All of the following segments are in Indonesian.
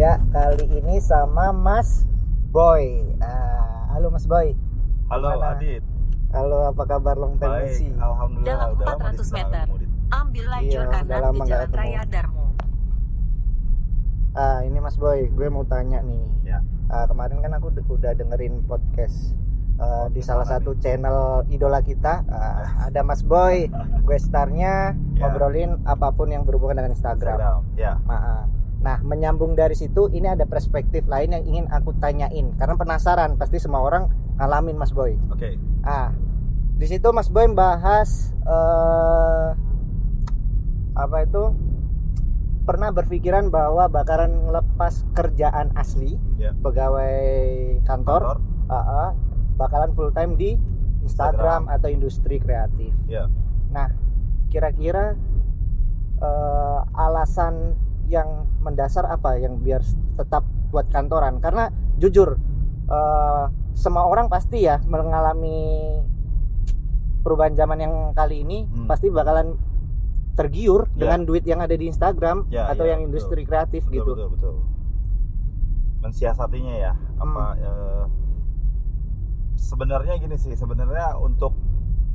Ya, kali ini sama Mas Boy. Ah, halo Mas Boy. Halo Gimana? Adit. Halo, apa kabar long time no Baik, see? alhamdulillah Dalam udah lama 400 di sana meter. Ambil lajur Iya, kanan lama di Jalan ketemu. Raya Darmo. Ah, ini Mas Boy, gue mau tanya nih. Ya. Ah, kemarin kan aku de- udah dengerin podcast ah, di salah mana satu channel idola kita. Ah, ada Mas Boy, gue starnya Ya. ngobrolin apa pun yang berhubungan dengan Instagram. Instagram. Ya. Ah, ah. Nah, menyambung dari situ, ini ada perspektif lain yang ingin aku tanyain karena penasaran. Pasti semua orang ngalamin Mas Boy. Oke. Ah, di situ Mas Boy bahas eh apa itu pernah berpikiran bahwa bakaran ngelepas kerjaan asli Ya. pegawai kantor, Kantor. ah, ah, bakalan full time di Instagram, atau industri kreatif. Ya. Nah, kira-kira eh, alasan yang mendasar apa yang biar tetap buat kantoran? Karena jujur, eh, semua orang pasti ya mengalami perubahan zaman yang kali ini Hmm. pasti bakalan tergiur Ya. dengan duit yang ada di Instagram Ya, atau ya, yang betul. industri kreatif Betul, gitu. betul, betul. Mensiasatinya ya. Apa Hmm. eh, sebenarnya gini sih, sebenarnya untuk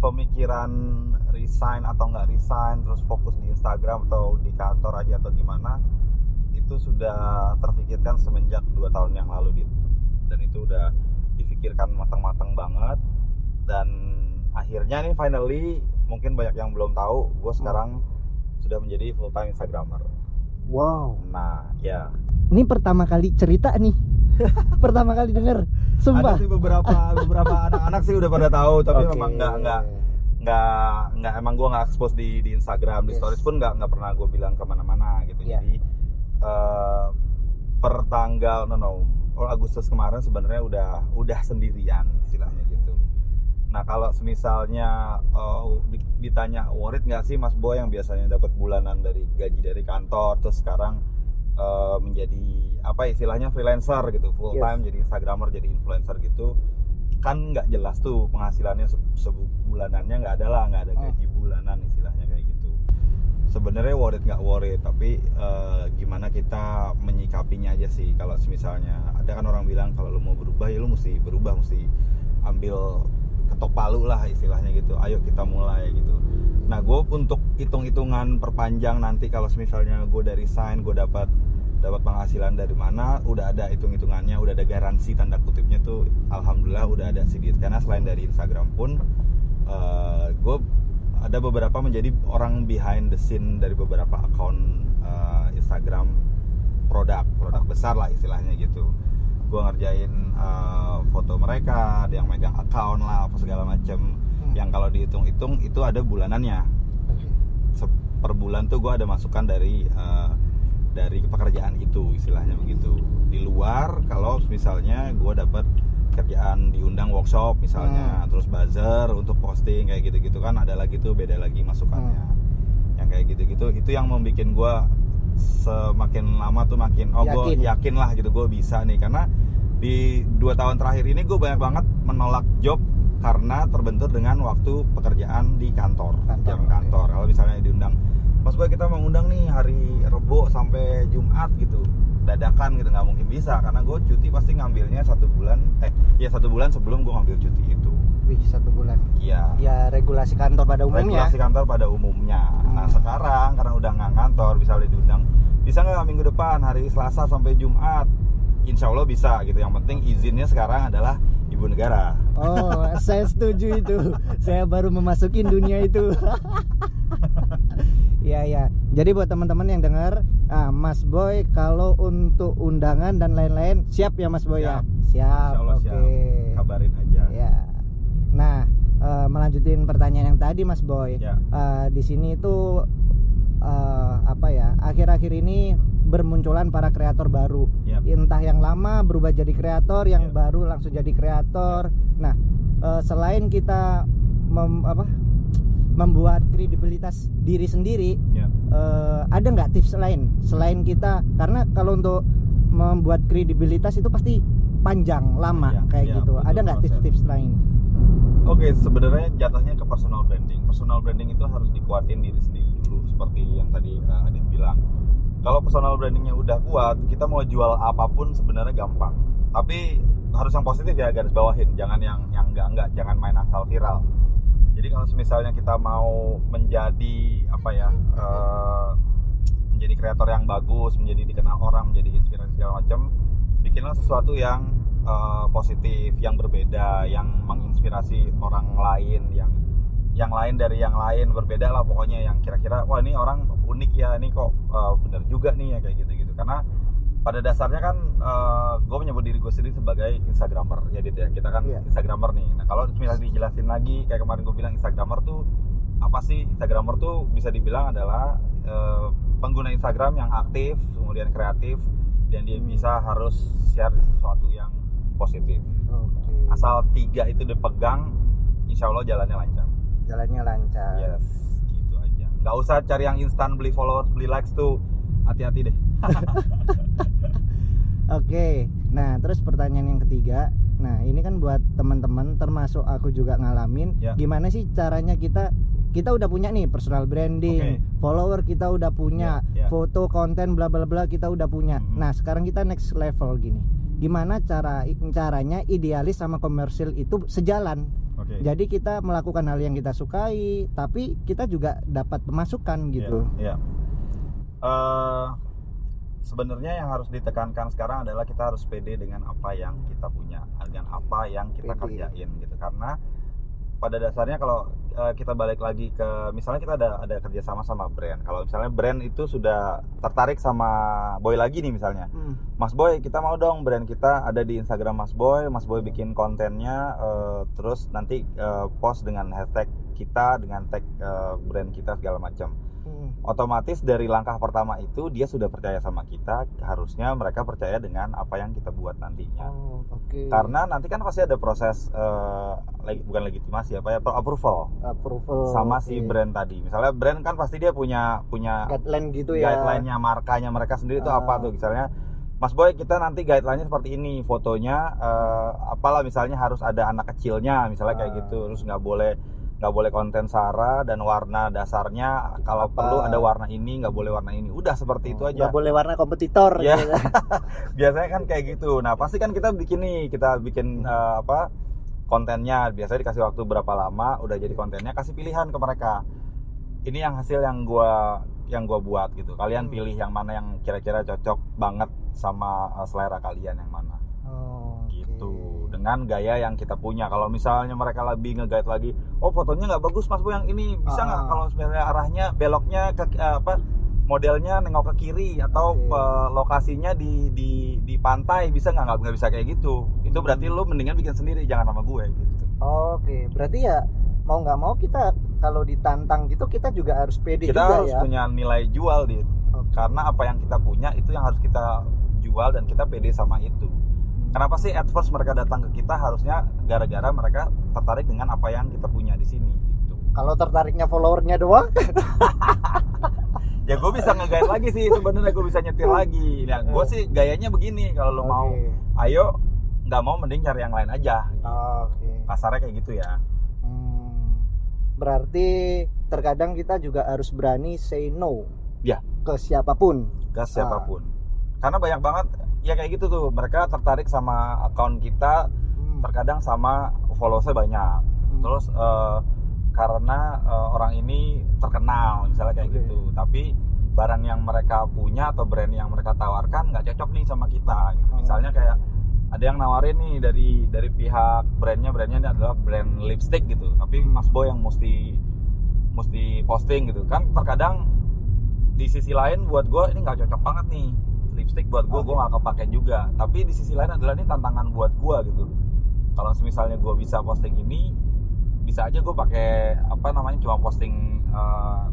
pemikiran resign atau nggak resign terus fokus di Instagram atau di kantor aja atau gimana itu sudah terpikirkan semenjak dua tahun yang lalu Dit. dan itu udah difikirkan matang-matang banget dan akhirnya nih finally mungkin banyak yang belum tahu gue sekarang sudah menjadi full time instagramer Wow. nah ya Ini pertama kali cerita nih. pertama kali denger. Sumpah. ada sih beberapa beberapa anak-anak sih udah pada tahu tapi Oke. memang nggak nggak nggak nggak emang gue nggak expose di di Instagram di Yes. stories pun nggak nggak pernah gue bilang ke mana-mana gitu Iya. jadi eh, per tanggal no no oh, Agustus kemarin sebenarnya udah udah sendirian istilahnya gitu nah kalau misalnya ditanya worried nggak sih Mas Boy yang biasanya dapat bulanan dari gaji dari kantor terus sekarang eh, menjadi apa istilahnya freelancer gitu full Yes. time jadi instagramer jadi influencer gitu kan nggak jelas tuh penghasilannya se- sebulanannya nggak ada lah nggak ada Hmm. gaji bulanan istilahnya kayak gitu. Sebenarnya worried nggak worried tapi eh, gimana kita menyikapinya aja sih. Kalau misalnya ada kan orang bilang kalau lu mau berubah ya lu mesti berubah mesti ambil ketok palu lah istilahnya gitu. Ayo kita mulai gitu. Nah gue untuk hitung-hitungan perpanjang nanti kalau misalnya gue dari sign gue dapat dapat penghasilan dari mana udah ada hitung-hitungannya udah ada garansi tanda kutipnya tuh alhamdulillah udah ada sedikit karena selain dari Instagram pun gue ada beberapa menjadi orang behind the scene dari beberapa akun eh, Instagram produk produk besar lah istilahnya gitu. Gue ngerjain eh, foto mereka ada yang megang account lah apa segala macem. Hmm. yang kalau dihitung-hitung itu ada bulanannya. Se- per bulan tuh gue ada masukan dari eh, dari pekerjaan itu istilahnya begitu. Di luar kalau misalnya gue dapat kerjaan diundang workshop misalnya terus buzzer untuk posting kayak gitu-gitu kan ada lagi tuh beda lagi masukannya. Yang kayak gitu-gitu itu yang membuat gue semakin lama tuh makin oh gue Yakin. lah gitu gue bisa nih. Karena di dua tahun terakhir ini gue banyak banget menolak job karena terbentur dengan waktu pekerjaan di kantor, Kantor, jam kantor. Kalau misalnya diundang, Mas Boy kita mengundang nih hari Rebo sampai Jumat gitu, dadakan gitu nggak mungkin bisa karena gue cuti pasti ngambilnya satu bulan, eh ya satu bulan sebelum gue ngambil cuti itu. Wih, satu bulan. Iya. Ya regulasi kantor pada umumnya. Regulasi kantor pada umumnya. Nah Hmm. sekarang karena udah nggak kantor, bisa diundang, bisa nggak minggu depan hari Selasa sampai Jumat? Insya Allah bisa gitu. Yang penting izinnya sekarang adalah ibu negara. Oh, saya setuju itu. Saya baru memasukin dunia itu. Iya ya. Jadi buat teman-teman yang dengar, ah, Mas Boy kalau untuk undangan dan lain-lain siap ya Mas Boy ya. Siap. Insya Allah Oke. siap. Kabarin aja. Ya. Nah, eh, melanjutin pertanyaan yang tadi Mas Boy. Ya. Eh, di sini itu eh, apa ya? Akhir-akhir ini bermunculan para kreator baru. Ya. Entah yang lama berubah jadi kreator, yang Ya. baru langsung jadi kreator. Nah, eh, selain kita mem- apa? Membuat kredibilitas diri sendiri, Ya. eh, ada nggak tips lain selain kita? Karena kalau untuk membuat kredibilitas itu pasti panjang, lama Panjang, kayak ya, gitu. butuh Ada nggak tips-tips lain? Oke, sebenarnya jatuhnya ke personal branding. Personal branding itu harus dikuatin diri sendiri dulu, seperti yang tadi uh, Adit bilang. kalau personal brandingnya udah kuat kita mau jual apa pun sebenarnya gampang tapi harus yang positif ya garis bawahin jangan yang yang enggak enggak jangan main asal viral jadi kalau misalnya kita mau menjadi apa ya eh, menjadi kreator yang bagus menjadi dikenal orang menjadi inspirasi segala macam bikinlah sesuatu yang eh, positif yang berbeda yang menginspirasi orang lain yang yang lain dari yang lain berbeda lah pokoknya yang kira-kira wah ini orang unik ya ini kok eh, bener juga nih ya kayak gitu-gitu. Karena pada dasarnya kan gue menyebut diri gue sendiri sebagai instagramer ya Dit ya kita kan Iya. instagramer nih nah kalau misalnya dijelasin lagi kayak kemarin gue bilang instagramer tuh apa sih instagramer tuh bisa dibilang adalah eh, pengguna instagram yang aktif kemudian kreatif dan dia Hmm. bisa harus share sesuatu yang positif Oke. asal tiga itu dipegang insya Allah jalannya lancar jalannya lancar. yes gitu aja nggak usah cari yang instan beli followers beli likes tuh hati-hati deh Oke, nah terus pertanyaan yang ketiga, nah ini kan buat teman-teman, termasuk aku juga ngalamin, Ya. gimana sih caranya kita kita udah punya nih personal branding, follower kita udah punya, Ya, ya. foto konten bla bla bla kita udah punya. Mhm. Nah sekarang kita next level gini, gimana cara caranya idealis sama komersil itu sejalan. oke Jadi kita melakukan hal yang kita sukai, tapi kita juga dapat pemasukan gitu. Iya. Eh, sebenarnya yang harus ditekankan sekarang adalah kita harus pede dengan apa yang kita punya, dengan apa yang kita Pede. kerjain gitu. Karena pada dasarnya kalau eh, kita balik lagi ke misalnya kita ada ada kerjasama sama brand. Kalau misalnya brand itu sudah tertarik sama Boy lagi nih misalnya, Hmm. Mas Boy kita mau dong brand kita ada di Instagram Mas Boy Mas Boy bikin kontennya eh, terus nanti eh, post dengan hashtag kita dengan tag eh, brand kita segala macam Hmm. otomatis dari langkah pertama itu dia sudah percaya sama kita harusnya mereka percaya dengan apa yang kita buat nantinya Oh, oke. karena nanti kan pasti ada proses eh, leg- bukan legitimasi apa ya approval approval sama si oke. brand tadi misalnya brand kan pasti dia punya punya guideline gitu ya. guideline-nya markanya mereka sendiri itu Ah. apa tuh misalnya Mas Boy kita nanti guideline-nya seperti ini fotonya eh, apalah misalnya harus ada anak kecilnya misalnya kayak Ah. gitu terus nggak boleh nggak boleh konten sara dan warna dasarnya kalau Apa? perlu ada warna ini nggak boleh warna ini udah seperti itu aja Nggak boleh warna kompetitor Ya. gitu. biasanya kan kayak gitu nah pasti kan kita bikin nih kita bikin eh, apa kontennya biasanya dikasih waktu berapa lama udah jadi kontennya kasih pilihan ke mereka ini yang hasil yang gua yang gua buat gitu kalian Hmm. pilih yang mana yang kira-kira cocok banget sama eh, selera kalian yang mana Oh, dengan gaya yang kita punya kalau misalnya mereka lebih nge-guide lagi oh fotonya nggak bagus mas bu yang ini bisa nggak Ah. kalau sebenarnya arahnya beloknya ke eh, apa modelnya nengok ke kiri atau Oke. eh, lokasinya di di di pantai bisa nggak nggak bisa kayak gitu itu Hmm. berarti lu mendingan bikin sendiri jangan sama gue gitu Oke, berarti ya mau nggak mau kita kalau ditantang gitu kita juga harus pede kita juga harus ya. punya nilai jual di Oke. karena apa yang kita punya itu yang harus kita jual dan kita pede sama itu. Kenapa sih at first mereka datang ke kita harusnya gara-gara mereka tertarik dengan apa yang kita punya di sini gitu. Kalau tertariknya followernya doang, Ya gue bisa nge-guide lagi sih sebenarnya gue bisa nyetir lagi. Ya gue sih gayanya begini kalau lo Oke. mau ayo nggak mau mending cari yang lain aja. Oke. Kasarnya kayak gitu ya. Hmm. Berarti terkadang kita juga harus berani say no. Ya. Ke siapa pun. Gas siapa pun. Karena banyak banget ya kayak gitu tuh mereka tertarik sama akun kita Hmm. terkadang sama followersnya banyak. Hmm. terus eh, karena eh, orang ini terkenal misalnya kayak Oke. gitu tapi barang yang mereka punya atau brand yang mereka tawarkan nggak cocok nih sama kita gitu. Oh. misalnya kayak ada yang nawarin nih dari dari pihak brandnya brandnya ini adalah brand lipstick gitu tapi Mas Boy yang mesti mesti posting gitu kan terkadang di sisi lain buat gue ini nggak cocok banget nih lipstick buat gue Oke. gue nggak kepake juga tapi di sisi lain adalah ini tantangan buat gue gitu kalau misalnya gue bisa posting ini bisa aja gue pakai apa namanya cuma posting eh,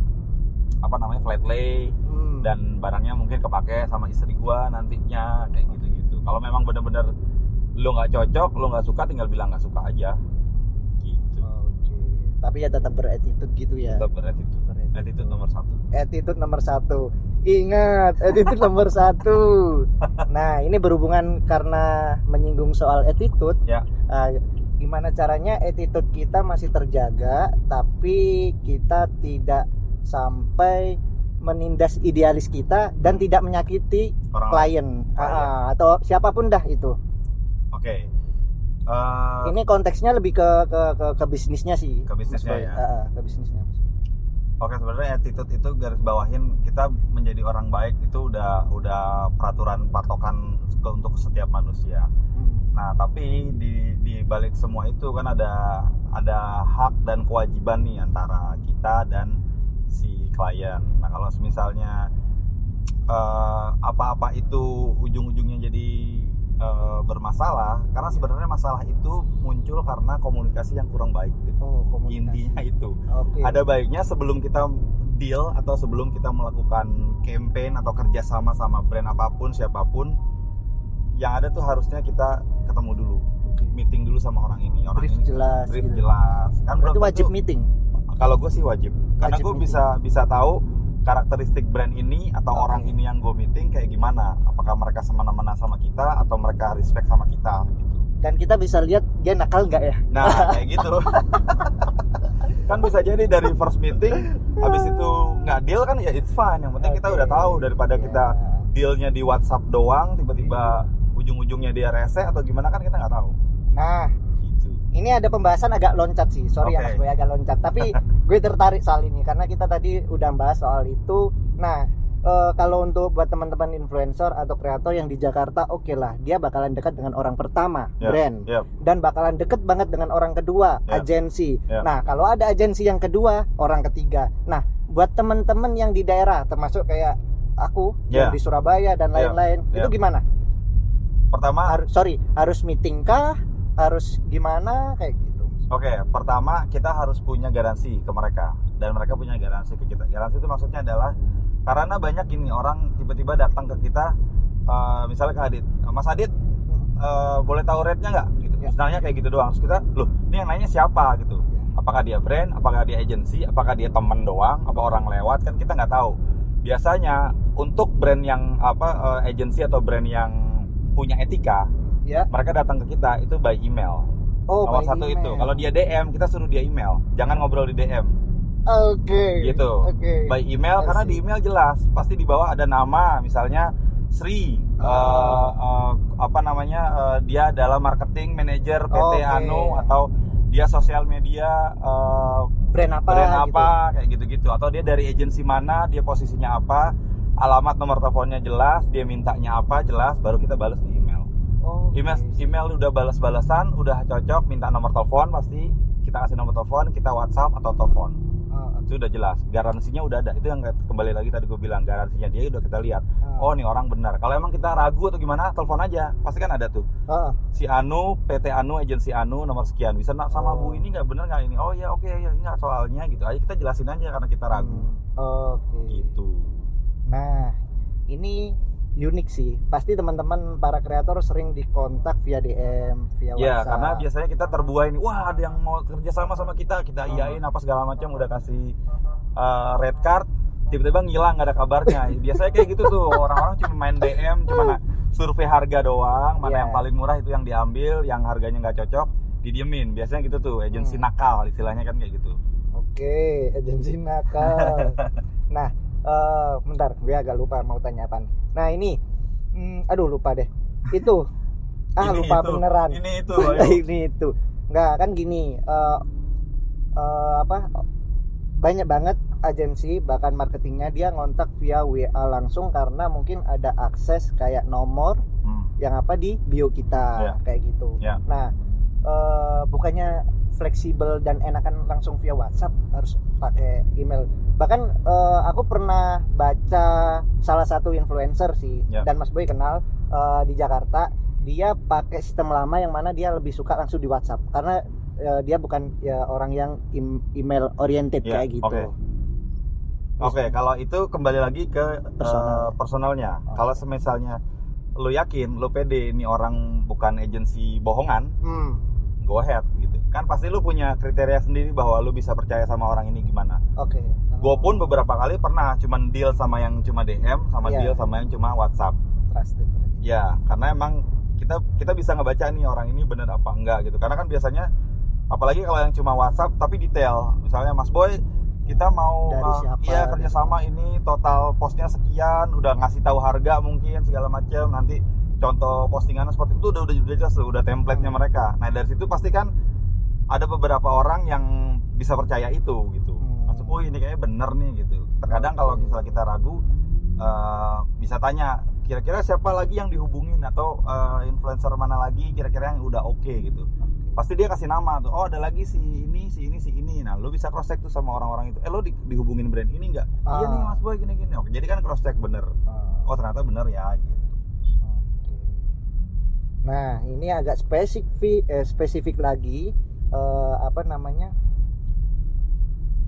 apa namanya flat lay Hmm. dan barangnya mungkin kepake sama istri gue nantinya kayak gitu gitu kalau memang bener-bener lo nggak cocok lo nggak suka tinggal bilang nggak suka aja gitu Oke. Tapi ya tetap berattitude gitu ya. tetap Beretitude. attitude nomor satu Attitude nomor satu. Ingat, attitude nomor satu. Nah, ini berhubungan karena menyinggung soal attitude. Ya. eh, gimana caranya attitude kita masih terjaga, tapi kita tidak sampai menindas idealis kita dan tidak menyakiti Orang klien. Ah, atau siapa pun dah itu. Oke. Eh, Ini konteksnya lebih ke ke ke, ke bisnisnya sih. Ke bisnisnya ya. Ah, ke bisnisnya. Oke sebenarnya attitude itu garis bawahin kita menjadi orang baik itu udah udah peraturan patokan ke- untuk setiap manusia. Hmm. Nah tapi di di balik semua itu kan ada ada hak dan kewajiban nih antara kita dan si klien. Nah kalau misalnya eh, apa-apa itu ujung-ujungnya jadi eh, bermasalah, karena sebenarnya masalah itu muncul karena komunikasi yang kurang baik. Gitu. Oh, komunikasi. Intinya itu Oke. ada baiknya sebelum kita deal atau sebelum kita melakukan campaign atau kerjasama sama brand apa pun siapa pun yang ada tuh harusnya kita ketemu dulu Oke. meeting dulu sama orang ini orang Brief ini jelas, brief gitu. jelas kan Berarti belum wajib tentu- meeting. kalau gue sih wajib karena gue bisa bisa tahu karakteristik brand ini atau Oke. orang ini yang gue meeting kayak gimana apakah mereka semena-mena sama kita atau mereka respect sama kita gitu Dan kita bisa lihat dia nakal nggak ya? Nah, kayak gitu. kan bisa jadi dari first meeting habis itu nggak deal kan ya it's fine. Yang penting kita Oke. udah tahu daripada Ya. kita dealnya di WhatsApp doang tiba-tiba ujung-ujungnya dia rese atau gimana kan kita nggak tahu. Nah, Gitu. ini ada pembahasan agak loncat sih. Sorry ya Oke. Mas Boy agak loncat. Tapi gue tertarik soal ini karena kita tadi udah bahas soal itu. Nah, eh, kalau untuk buat teman-teman influencer atau kreator yang di Jakarta, oke lah, dia bakalan dekat dengan orang pertama, Yap, brand, yap. dan bakalan deket banget dengan orang kedua, Yap. agensi. Yap. Nah, kalau ada agensi yang kedua, orang ketiga. Nah, buat teman-teman yang di daerah, termasuk kayak aku yang Ya. di Surabaya dan Yap. lain-lain, itu Yap. gimana? Pertama, Harus sorry, harus meeting kah? Harus gimana kayak gitu? Oke, pertama kita harus punya garansi ke mereka dan mereka punya garansi ke kita. Garansi itu maksudnya adalah karena banyak ini orang tiba-tiba datang ke kita eh, misalnya ke Adit, Mas Adit Hmm. eh, boleh tahu rate-nya nggak? Gitu. Ya. Misalnya kayak gitu doang. Terus kita, loh, ini yang nanya siapa gitu? Ya. Apakah dia brand? Apakah dia agensi? Apakah dia teman doang? Apa orang lewat? Kan kita nggak tahu. Biasanya untuk brand yang apa eh, agensi atau brand yang punya etika, Ya. mereka datang ke kita itu by email. Oh, Nomor satu email. itu. Kalau dia DM, kita suruh dia email. Jangan ngobrol di DM. Oke. Gitu. Oke. By email karena di email jelas, pasti di bawah ada nama, misalnya Sri, Oh. eh, eh, apa namanya, eh, dia adalah marketing manager PT Oke. Anu atau dia sosial media eh, brand apa? brand gitu. apa kayak gitu-gitu atau dia dari agensi mana, dia posisinya apa, alamat nomor teleponnya jelas, dia mintanya apa jelas, baru kita balas di email. Oh, Email email udah balas-balasan, udah cocok, minta nomor telepon pasti kita kasih nomor telepon, kita WhatsApp atau telepon. Oh, oke. itu udah jelas garansinya udah ada. Itu yang kembali lagi tadi gue bilang garansinya dia udah kita lihat. Ah. oh nih orang benar. Kalau emang kita ragu atau gimana telepon aja. Pasti kan ada tuh. Oh, si Anu PT Anu agensi Anu nomor sekian. Bisa nak sama Oh. Bu ini nggak bener nggak ini? Oh ya oke ya nggak soalnya gitu. Aja kita jelasin aja karena kita ragu. Hmm, Oke. gitu. Nah, ini unik sih. Pasti teman-teman para kreator sering dikontak via DM, via ya WhatsApp. karena biasanya kita terbuai nih wah ada yang mau kerja sama sama kita kita Hmm. iyain apa segala macam udah kasih uh, red card tiba-tiba ngilang nggak ada kabarnya biasanya kayak gitu tuh orang-orang cuma main DM cuma survei harga doang mana Iya. yang paling murah itu yang diambil yang harganya nggak cocok didiemin biasanya gitu tuh agensi Hmm. nakal istilahnya kan kayak gitu Oke, agensi nakal. nah, eh bentar, gue agak lupa mau tanya apa. Nah ini, hmm, aduh lupa deh. Itu, ah Ini lupa itu, beneran. ini itu ini itu, nggak kan gini. eh eh, apa? Banyak banget agensi bahkan marketingnya dia ngontak via WA langsung karena mungkin ada akses kayak nomor Hmm. yang apa di bio kita Ya. kayak gitu. Ya. Nah, eh, bukannya fleksibel dan enakan langsung via WhatsApp harus pakai email. Bahkan eh, aku pernah baca salah satu influencer sih Ya. dan Mas Boy kenal eh, di Jakarta, dia pakai sistem lama yang mana dia lebih suka langsung di WhatsApp karena eh, dia bukan ya orang yang email oriented Ya, kayak gitu. oke. Oke, kalau itu kembali lagi ke Personal. eh, personalnya. Oh. Kalau semisalnya lu yakin, lu pede ini orang bukan agensi bohongan, Hmm, go ahead gitu. Kan pasti lu punya kriteria sendiri bahwa lu bisa percaya sama orang ini gimana. oke. Gue pun beberapa kali pernah cuman deal sama yang cuma DM, sama Iya. deal sama yang cuma WhatsApp. trusted. Ya, karena emang kita kita bisa ngebaca nih orang ini bener apa enggak gitu. Karena kan biasanya apalagi kalau yang cuma WhatsApp tapi detail. Misalnya Mas Boy kita mau Dari uh, siapa, gitu. kerjasama ini total postnya sekian udah ngasih tahu harga mungkin segala macam nanti contoh postingannya seperti itu udah udah udah jelas udah template-nya mereka nah dari situ pasti kan ada beberapa orang yang bisa percaya itu gitu. Hmm. masuk oh ini kayaknya bener nih gitu. Terkadang kalau misalnya kita ragu eh, bisa tanya kira-kira siapa lagi yang dihubungin? Atau eh, influencer mana lagi kira-kira yang udah oke? Gitu. Pasti dia kasih nama tuh oh ada lagi si ini si ini si ini. Nah lu bisa cross check tuh sama orang-orang itu. Eh lo di- dihubungin brand ini nggak? Iya nih Ah. mas boy gini gini. Oke jadi kan cross check bener. Ah, oh ternyata bener ya gitu. Oke. Nah, ini agak spesifik eh, spesifik lagi eh, apa namanya?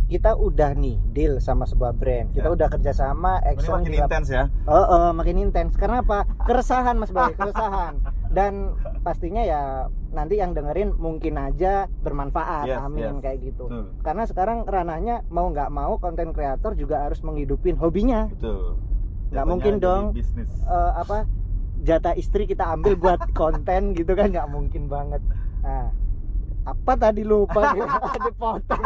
Kita udah nih deal sama sebuah brand. Kita Ya. udah kerjasama action makin lap- intens ya Oh, oh, makin intens. Karena apa? Keresahan Mas Boy, keresahan. Dan pastinya ya nanti yang dengerin mungkin aja bermanfaat. Yes, Amin yes. kayak gitu. betul Karena sekarang ranahnya mau nggak mau konten kreator juga harus menghidupin hobinya. betul Nggak mungkin dong. bisnis Eh, apa jatah istri kita ambil buat konten gitu kan nggak mungkin banget. Nah, apa tadi lupa dipotong.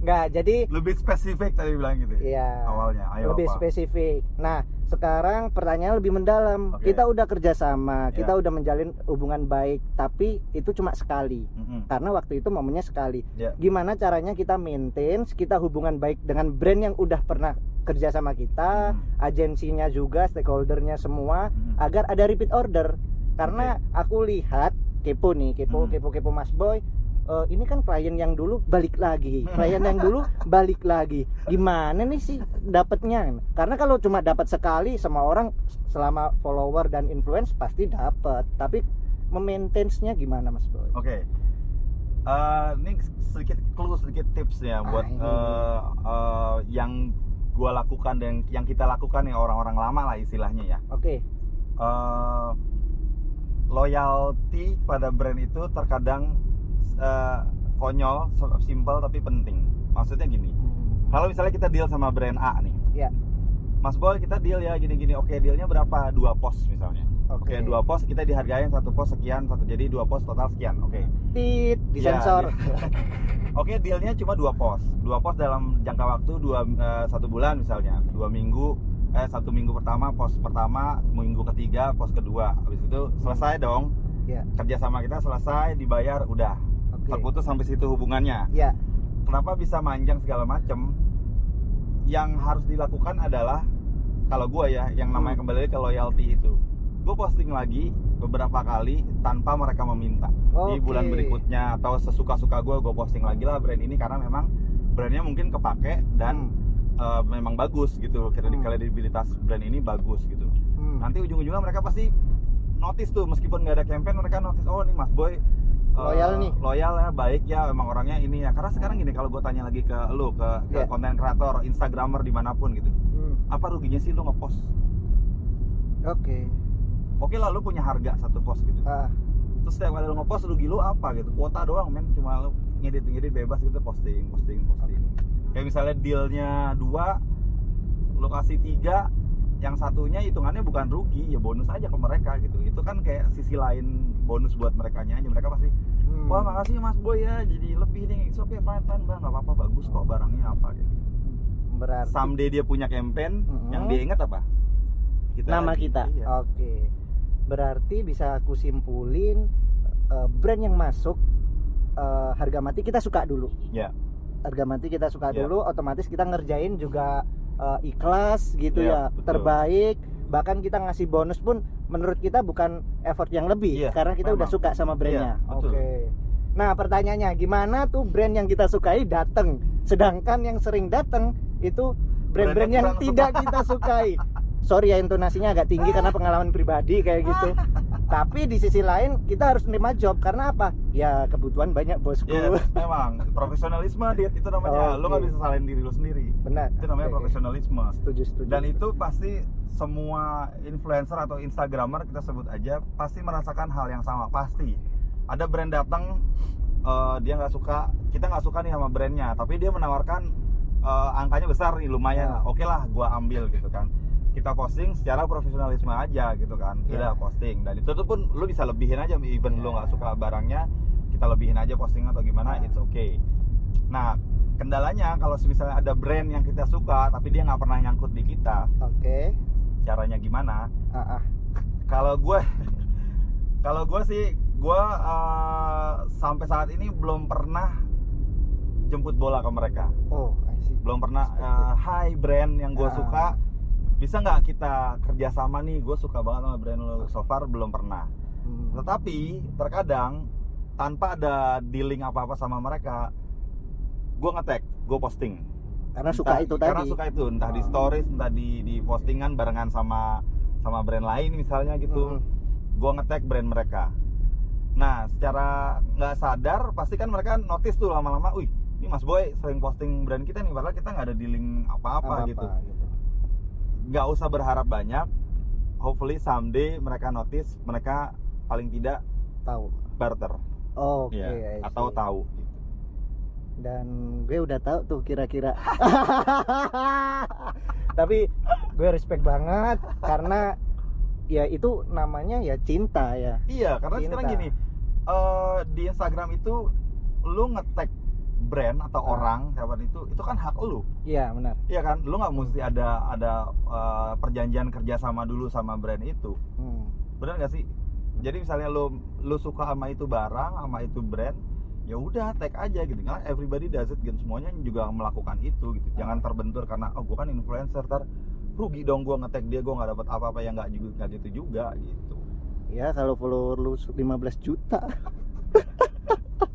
Nggak, jadi lebih spesifik tadi bilang gitu ya Iya. awalnya ayo lebih apa? spesifik. Nah, sekarang pertanyaan lebih mendalam. Oke. Kita udah kerjasama, kita Ya. udah menjalin hubungan baik, tapi itu cuma sekali. Mm-mm. Karena waktu itu momennya sekali. Ya. Gimana caranya kita maintain, kita hubungan baik dengan brand yang udah pernah kerja sama kita, Mm. agensinya juga, stakeholdernya semua, Mm. agar ada repeat order. Karena aku lihat kepo nih, kepo, Hmm. kepo, kepo Mas Boy. eh, ini kan klien yang dulu balik lagi, klien yang dulu balik lagi. Gimana nih sih dapatnya? Karena kalau cuma dapat sekali, semua orang selama follower dan influence pasti dapat. Tapi memaintainnya gimana Mas Boy? Oke. Eh, ini sedikit clue, sedikit tips ya buat eh, eh, yang gua lakukan dan yang kita lakukan ya orang-orang lama lah istilahnya ya. Oke. Eh, loyalty pada brand itu terkadang eh, konyol, simple tapi penting. Maksudnya gini, kalau misalnya kita deal sama brand A nih, Ya. Mas Boy kita deal ya gini-gini, oke dealnya berapa? Dua pos misalnya. Oke. Oke, dua pos kita dihargain satu pos sekian, satu jadi dua pos total sekian. Oke. Tit, Iya, disensor. Oke, dealnya cuma dua pos. Dua pos dalam jangka waktu dua eh, satu bulan misalnya, dua minggu. Eh satu minggu pertama pos pertama, minggu ketiga pos kedua. Habis itu selesai dong. Ya. Kerjasama kita selesai, dibayar, udah Oke. terputus sampai situ hubungannya. Ya. Kenapa bisa manjang segala macem? Yang harus dilakukan adalah kalau gua ya, yang namanya Hmm. kembali ke loyalty itu. Gue posting lagi beberapa kali tanpa mereka meminta di Oke. bulan berikutnya atau sesuka-suka gue gue posting lagi lah brand ini karena memang brandnya mungkin kepake dan Hmm. Eh, memang bagus gitu Hmm. kredibilitas brand ini bagus gitu Hmm. nanti ujung-ujungnya mereka pasti notice tuh meskipun nggak ada campaign mereka notice oh nih mas boy eh, Loyal nih. loyal ya baik ya emang orangnya ini ya karena sekarang gini kalau gue tanya lagi ke lu ke ke Yeah. konten kreator instagramer di mana pun gitu Hmm. apa ruginya sih lu ngepost Oke. oke lah lu punya harga satu post gitu Ah. terus setiap kali lu ngepost rugi lu apa gitu kuota doang men cuma lu ngedit ngedit bebas gitu posting posting posting kayak misalnya dealnya dua lu kasih tiga yang satunya hitungannya bukan rugi ya bonus aja ke mereka gitu itu kan kayak sisi lain bonus buat mereka aja mereka pasti Hmm. wah makasih mas boy ya jadi lebih nih oke fine fine bang nggak apa-apa bagus kok barangnya apa gitu Berarti someday dia punya campaign Mhm. yang dia ingat apa nama lagi. kita. Iya. Oke. Berarti bisa aku simpulin eh, brand yang masuk eh, harga mati kita suka dulu. ya Harga mati kita suka Iya. dulu, otomatis kita ngerjain juga eh, ikhlas gitu Iya, ya, betul. terbaik. Bahkan kita ngasih bonus pun menurut kita bukan effort yang lebih Iya, karena kita udah memang. suka sama brandnya. Iya, betul. Oke. Nah pertanyaannya gimana tuh brand yang kita sukai datang, sedangkan yang sering datang itu brand-brand Brand yang tidak kita sukai. Sorry ya intonasinya agak tinggi karena pengalaman pribadi kayak gitu. Tapi di sisi lain kita harus nerima job karena apa? Ya kebutuhan banyak bosku. Yes, memang profesionalisme dia itu namanya. Lu nggak Oke. bisa salahin diri lu sendiri. Benar. Itu namanya oke. profesionalisme. Setuju, setuju. Dan itu pasti semua influencer atau instagramer kita sebut aja pasti merasakan hal yang sama pasti. Ada brand datang eh, dia nggak suka, kita nggak suka nih sama brandnya, tapi dia menawarkan eh, angkanya besar nih lumayan. Ya. Oke lah, gua ambil gitu kan. Kita posting secara profesionalisme aja gitu kan. Udah posting dan itu tuh pun lu bisa lebihin aja even Ya. lu nggak suka barangnya, kita lebihin aja posting atau gimana, Ya. it's okay. nah kendalanya kalau misalnya ada brand yang kita suka tapi dia nggak pernah nyangkut di kita Oke. caranya gimana Ah, ah. kalau gue kalau gue sih gue eh, sampai saat ini belum pernah jemput bola ke mereka Oh, I see. belum pernah eh, hai brand yang gue Ah. suka bisa nggak kita kerjasama nih gue suka banget sama brand lo so far belum pernah Hmm. tetapi terkadang tanpa ada dealing apa apa sama mereka gue ngetek gue posting Karena suka Entah- itu karena tadi. suka itu entah di Ah. stories entah di di postingan barengan sama sama brand lain misalnya gitu Hmm. gue ngetek brand mereka nah secara nggak sadar pasti kan mereka notice tuh lama-lama wih ini mas boy sering posting brand kita nih padahal kita nggak ada dealing apa-apa Apa-apa gitu gitu. Nggak usah berharap banyak hopefully someday mereka notice mereka paling tidak Tahu. barter Oke, ya I see. atau tahu gitu. dan gue udah tahu tuh kira-kira tapi gue respect banget karena ya itu namanya ya cinta ya iya karena Cinta. sekarang gini eh, di Instagram itu lu ngetek brand atau Ah. orang siapa itu itu kan hak lu iya benar Iya kan, lu nggak mesti ada ada uh, perjanjian kerjasama dulu sama brand itu, Hmm. benar nggak sih? Jadi misalnya lu lu suka sama itu barang, sama itu brand, ya udah tag aja gitu. Karena everybody does it, gitu. semuanya juga melakukan itu gitu. Jangan terbentur karena oh gua kan influencer, ter rugi dong gua nge-tag dia, gua nggak dapat apa-apa yang nggak juga nggak gitu juga gitu. ya kalau follower lu 15 juta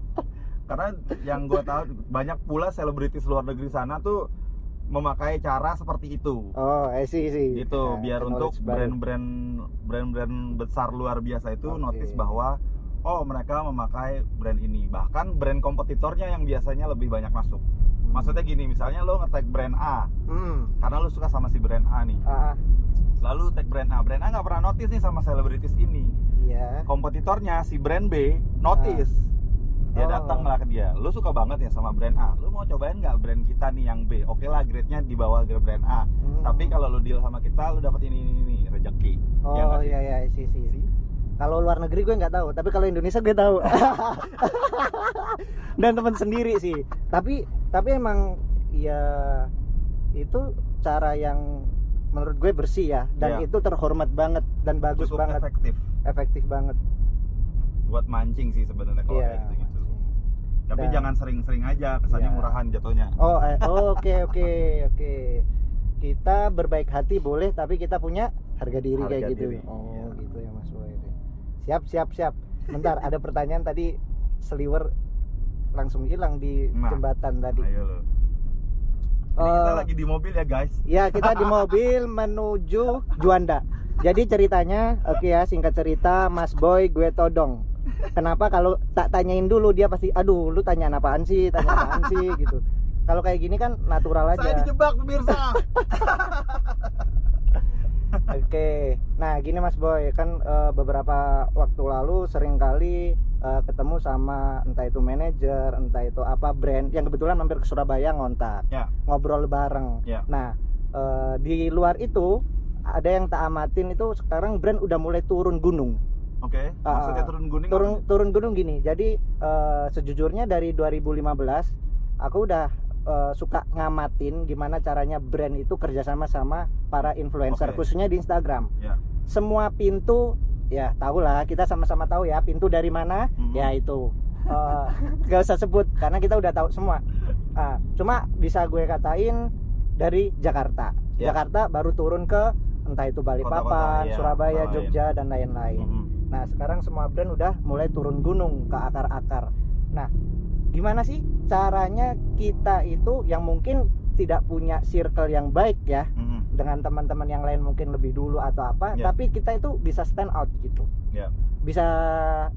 Karena yang gua tahu banyak pula selebritis luar negeri sana tuh memakai cara seperti itu. oh I see sih gitu Nah, biar untuk brand-brand brand-brand besar luar biasa itu Oke. notice bahwa oh mereka memakai brand ini. Bahkan brand kompetitornya yang biasanya lebih banyak masuk. Hmm. maksudnya gini misalnya lo nge-tag brand A. Hmm. karena lo suka sama si brand A nih. Ah, ah. lalu tag brand A. Brand A nggak pernah notice nih sama selebritis ini. Iya. Kompetitornya si brand B notice dia Oh. datang lah ke dia. Lu suka banget ya sama brand A. Lu mau cobain nggak brand kita nih yang B? Oke lah grade-nya di bawah grade brand A. Hmm. tapi kalau lu deal sama kita lu dapat ini ini ini rezeki oh Ya iya iya sih Sih? kalau luar negeri gue nggak tahu tapi kalau Indonesia gue tahu. Dan teman sendiri sih. Tapi tapi emang ya itu cara yang menurut gue bersih ya. Dan Iya. itu terhormat banget dan bagus cukup banget. efektif. Efektif banget. Buat mancing sih sebenarnya kalau Iya. kayak gitu-gitu tapi Dan- jangan sering-sering aja kesannya Iya. murahan jatuhnya oh eh, oh, oke oke oke kita berbaik hati boleh tapi kita punya harga diri Harga kayak gitu diri, oh iya. gitu ya mas Boy siap siap siap bentar ada pertanyaan tadi seliwer langsung hilang di Nah. jembatan tadi ayo lo ini kita Eh, lagi di mobil ya guys Ya kita di mobil menuju Juanda. Jadi ceritanya, oke ya singkat cerita, Mas Boy gue todong. Kenapa kalau tak tanyain dulu dia pasti, aduh lu tanya apaan sih, tanya apaan sih gitu. Kalau kayak gini kan natural saya aja. dijebak pemirsa Oke, nah gini Mas Boy kan eh, beberapa waktu lalu sering kali eh, ketemu sama entah itu manajer, entah itu apa brand yang kebetulan mampir ke Surabaya ngontak, ya ngobrol bareng. ya Nah, eh, di luar itu ada yang tak amatin itu sekarang brand udah mulai turun gunung. Oke maksudnya Ah, turun gunung Turun turun gunung gini. Jadi eh, sejujurnya dari 2015 aku udah eh, suka ngamatin gimana caranya brand itu kerjasama sama para influencer Oke. khususnya di Instagram. ya Semua pintu ya tahulah kita sama-sama tahu ya pintu dari mana Mhm. ya itu Eh, nggak usah sebut karena kita udah tahu semua. Ah, cuma bisa gue katain dari Jakarta. Ya. Jakarta baru turun ke entah itu Balikpapan, Kota-kota, iya, Surabaya, kota. Jogja dan lain-lain. Mhm. Nah, sekarang semua brand udah mulai turun gunung ke akar-akar. Nah, gimana sih caranya kita itu yang mungkin tidak punya circle yang baik ya Mhm. dengan teman-teman yang lain mungkin lebih dulu atau apa, Ya. tapi kita itu bisa stand out gitu. Ya. Bisa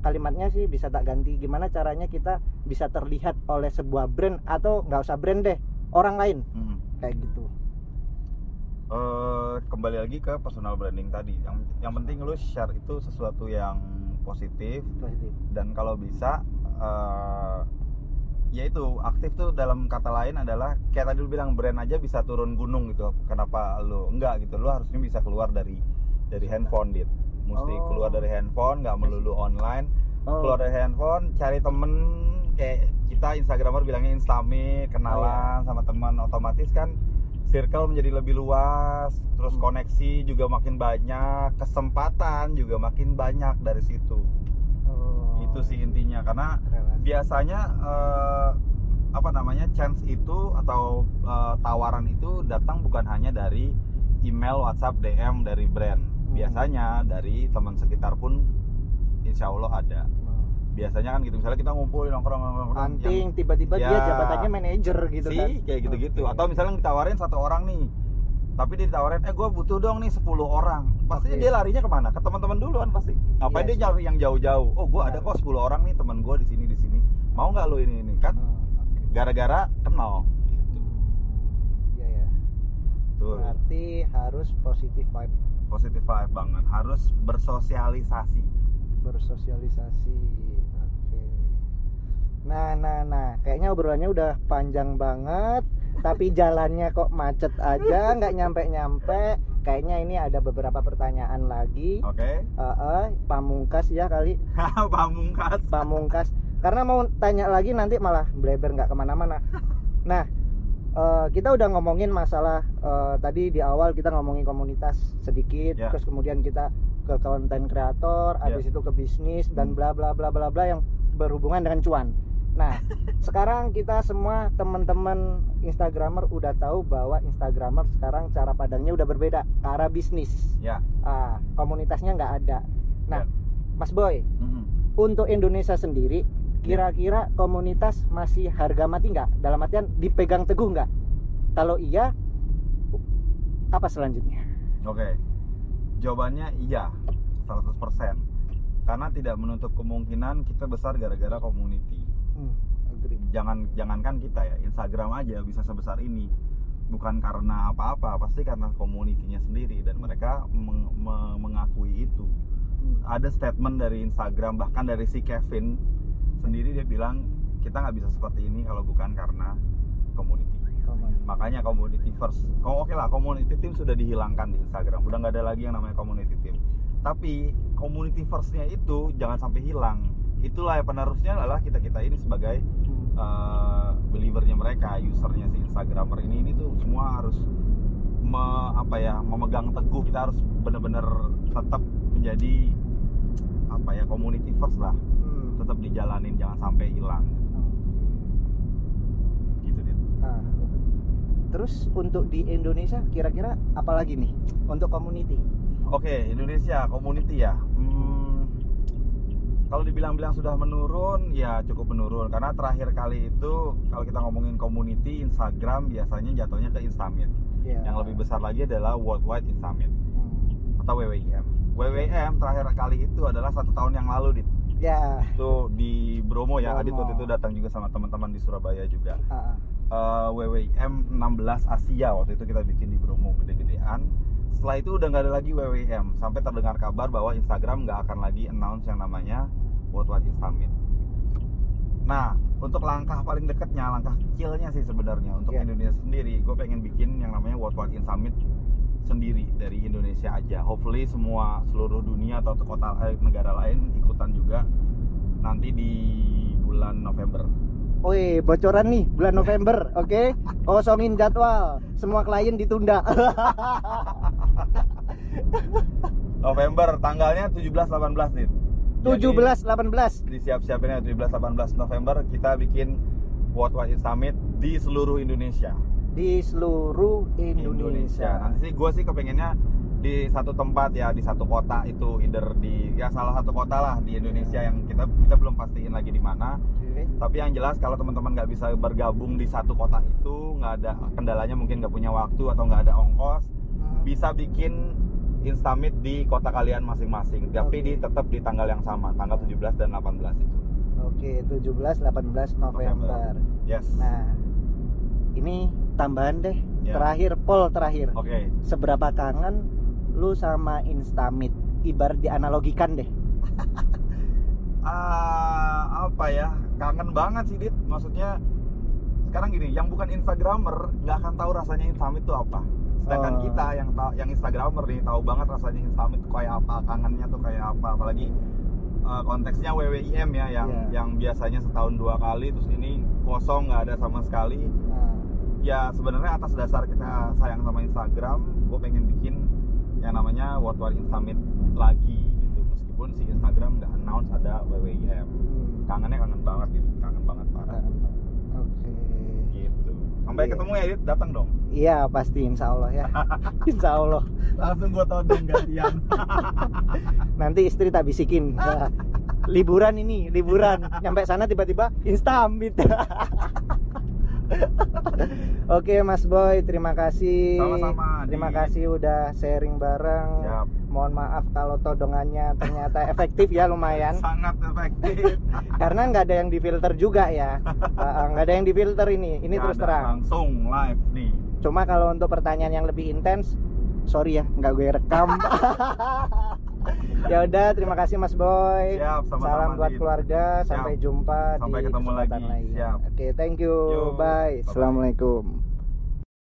kalimatnya sih bisa tak ganti. Gimana caranya kita bisa terlihat oleh sebuah brand atau nggak usah brand deh, orang lain Mhm. kayak gitu. Eh, kembali lagi ke personal branding tadi. Yang yang penting lu share itu sesuatu yang positif. Positif. dan kalau bisa eh ya itu aktif tuh dalam kata lain adalah kayak tadi lu bilang brand aja bisa turun gunung gitu. Kenapa lu enggak gitu? Lu harusnya bisa keluar dari dari handphone dit. Mesti Oh. keluar dari handphone nggak melulu online. Oh, keluar dari handphone cari temen kayak kita instagramer bilangnya instamit Oh, kenalan sama teman otomatis kan circle menjadi lebih luas terus Hmm. koneksi juga makin banyak kesempatan juga makin banyak dari situ Oh, itu sih intinya karena relasi. biasanya eh, apa namanya chance itu atau eh, tawaran itu datang bukan hanya dari email WhatsApp DM dari brand Hmm. biasanya dari teman sekitar pun insya Allah ada. Biasanya kan gitu misalnya kita ngumpul nongkrong nongkrong anting tiba-tiba dia Ya. jabatannya manajer gitu sih kan. kayak gitu-gitu. Oke. atau misalnya ditawarin satu orang nih. Tapi dia ditawarin eh gue butuh dong nih 10 orang. Pasti Oke. dia larinya ke mana? Ke teman-teman dulu kan pasti. Ngapain Iya dia nyari yang jauh-jauh? Oh gue ada kok 10 orang nih teman gue di sini di sini. Mau nggak lo ini ini? Kan oke. gara-gara kenal. Hmm, iya ya. Tuh berarti harus positif vibe. Positive vibe banget. Harus bersosialisasi. Bersosialisasi nah nah nah kayaknya obrolannya udah panjang banget tapi jalannya kok macet aja nggak nyampe nyampe kayaknya ini ada beberapa pertanyaan lagi. Oke. Eh, eh, pamungkas ya kali. Pamungkas. Pamungkas. Karena mau tanya lagi nanti malah bleber nggak ke mana-mana. Nah eh, kita udah ngomongin masalah eh, tadi di awal kita ngomongin komunitas sedikit Ya. terus kemudian kita ke konten kreator Ya. habis itu ke bisnis dan Hmm. bla bla bla bla bla yang berhubungan dengan cuan nah sekarang kita semua teman-teman instagramer udah tahu bahwa instagramer sekarang cara pandangnya udah berbeda ke arah bisnis ya ah komunitasnya nggak ada nah Ya. mas boy Mm-mm. untuk Indonesia sendiri kira-kira komunitas masih harga mati nggak dalam artian dipegang teguh nggak kalau iya apa selanjutnya Oke. Jawabannya iya, 100%. Karena tidak menutup kemungkinan kita besar gara-gara community. Hmm, agree. Jangan jangankan kita ya, Instagram aja bisa sebesar ini. Bukan karena apa-apa, pasti karena komunitinya sendiri dan mereka meng- me- mengakui itu. Hmm, Ada statement dari Instagram bahkan dari si Kevin sendiri dia bilang kita nggak bisa seperti ini kalau bukan karena community. Makanya community first. Oh, oke lah community team sudah dihilangkan di Instagram. Udah nggak ada lagi yang namanya community team. Tapi community firstnya itu jangan sampai hilang itulah ya penerusnya adalah kita kita ini sebagai uh, believernya mereka usernya si Instagramer ini. Ini tuh semua harus me- apa ya memegang teguh. Kita harus benar-benar tetap menjadi apa ya community first lah. Hmm, tetap dijalanin jangan sampai hilang. Gitu deh nah, terus untuk di Indonesia kira-kira apa lagi nih untuk community? Oke, Indonesia community ya. Hmm, kalau dibilang-bilang sudah menurun, ya cukup menurun. Karena terakhir kali itu kalau kita ngomongin community Instagram biasanya jatuhnya ke Instamit. ya. Yang lebih besar lagi adalah Worldwide Instamit Hmm, atau WWIM. WWIM terakhir kali itu adalah satu tahun yang lalu, Dit. ya Itu di Bromo ya. Adit Bromo. waktu itu datang juga sama teman-teman di Surabaya juga. ah. Eh, WWIM 16 Asia waktu itu kita bikin di Bromo gede-gedean setelah itu udah nggak ada lagi WWM sampai terdengar kabar bahwa Instagram nggak akan lagi announce yang namanya Worldwide Instamit nah untuk langkah paling dekatnya langkah kecilnya sih sebenarnya untuk Iya. Indonesia sendiri gue pengen bikin yang namanya Worldwide Instamit sendiri dari Indonesia aja. Hopefully semua seluruh dunia atau kota eh, negara lain ikutan juga nanti di bulan November Woi, bocoran nih bulan November, oke? Kosongin jadwal, semua klien ditunda. November tanggalnya 17 18 nih. 17 18. disiap-siapin ya 17 18 November kita bikin Worldwide Summit di seluruh Indonesia. di seluruh Indonesia. Nanti sih gue sih kepengennya di satu tempat ya di satu kota itu either di ya salah satu kota lah di Indonesia yang kita kita belum pastiin lagi di mana. Oke. Tapi yang jelas kalau teman-teman nggak bisa bergabung di satu kota itu nggak ada kendalanya mungkin nggak punya waktu atau nggak ada ongkos Hmm. bisa bikin Instamit di kota kalian masing-masing tapi di tetap di tanggal yang sama tanggal 17 dan 18 itu Oke, 17 18 November. yes Nah, ini tambahan deh. Ya. Terakhir poll terakhir. oke Seberapa kangen lu sama Instamit? Ibarat dianalogikan deh. Ah, apa ya kangen banget sih dit maksudnya sekarang gini yang bukan instagramer nggak akan tahu rasanya instamit itu apa sedangkan Oh. kita yang tahu yang instagramer nih tahu banget rasanya instamit tuh kayak apa kangennya tuh kayak apa apalagi uh, konteksnya WWIM ya yang Iya. yang biasanya setahun dua kali terus ini kosong nggak ada sama sekali Nah, ya sebenarnya atas dasar kita sayang sama Instagram gue pengen bikin World War In Summit lagi gitu meskipun si Instagram nggak announce ada WWIM hmm, kangennya kangen banget gitu kangen banget parah Oke. gitu sampai Iya. ketemu ya Dit datang dong Iya pasti insya Allah ya. insya Allah. langsung gue todong gantian Nanti istri tak bisikin. Liburan ini, liburan. Nyampe sana tiba-tiba instamit. Oke Mas Boy, terima kasih. Sama-sama. Terima kasih udah sharing bareng. Siap. Mohon maaf kalau todongannya ternyata efektif ya lumayan. sangat efektif Karena nggak ada yang difilter juga ya. Uh, nggak ada yang difilter ini. Ini Nggak terus ada, terang. langsung live nih Cuma kalau untuk pertanyaan yang lebih intens, sorry ya, nggak gue rekam. Ya udah, terima kasih Mas Boy. Siap, sama-sama, Salam buat keluarga. Sampai Siap. jumpa Sampai di ketemu kesempatan lagi. lain. Siap. Oke, thank you. Yo, Bye. Assalamualaikum.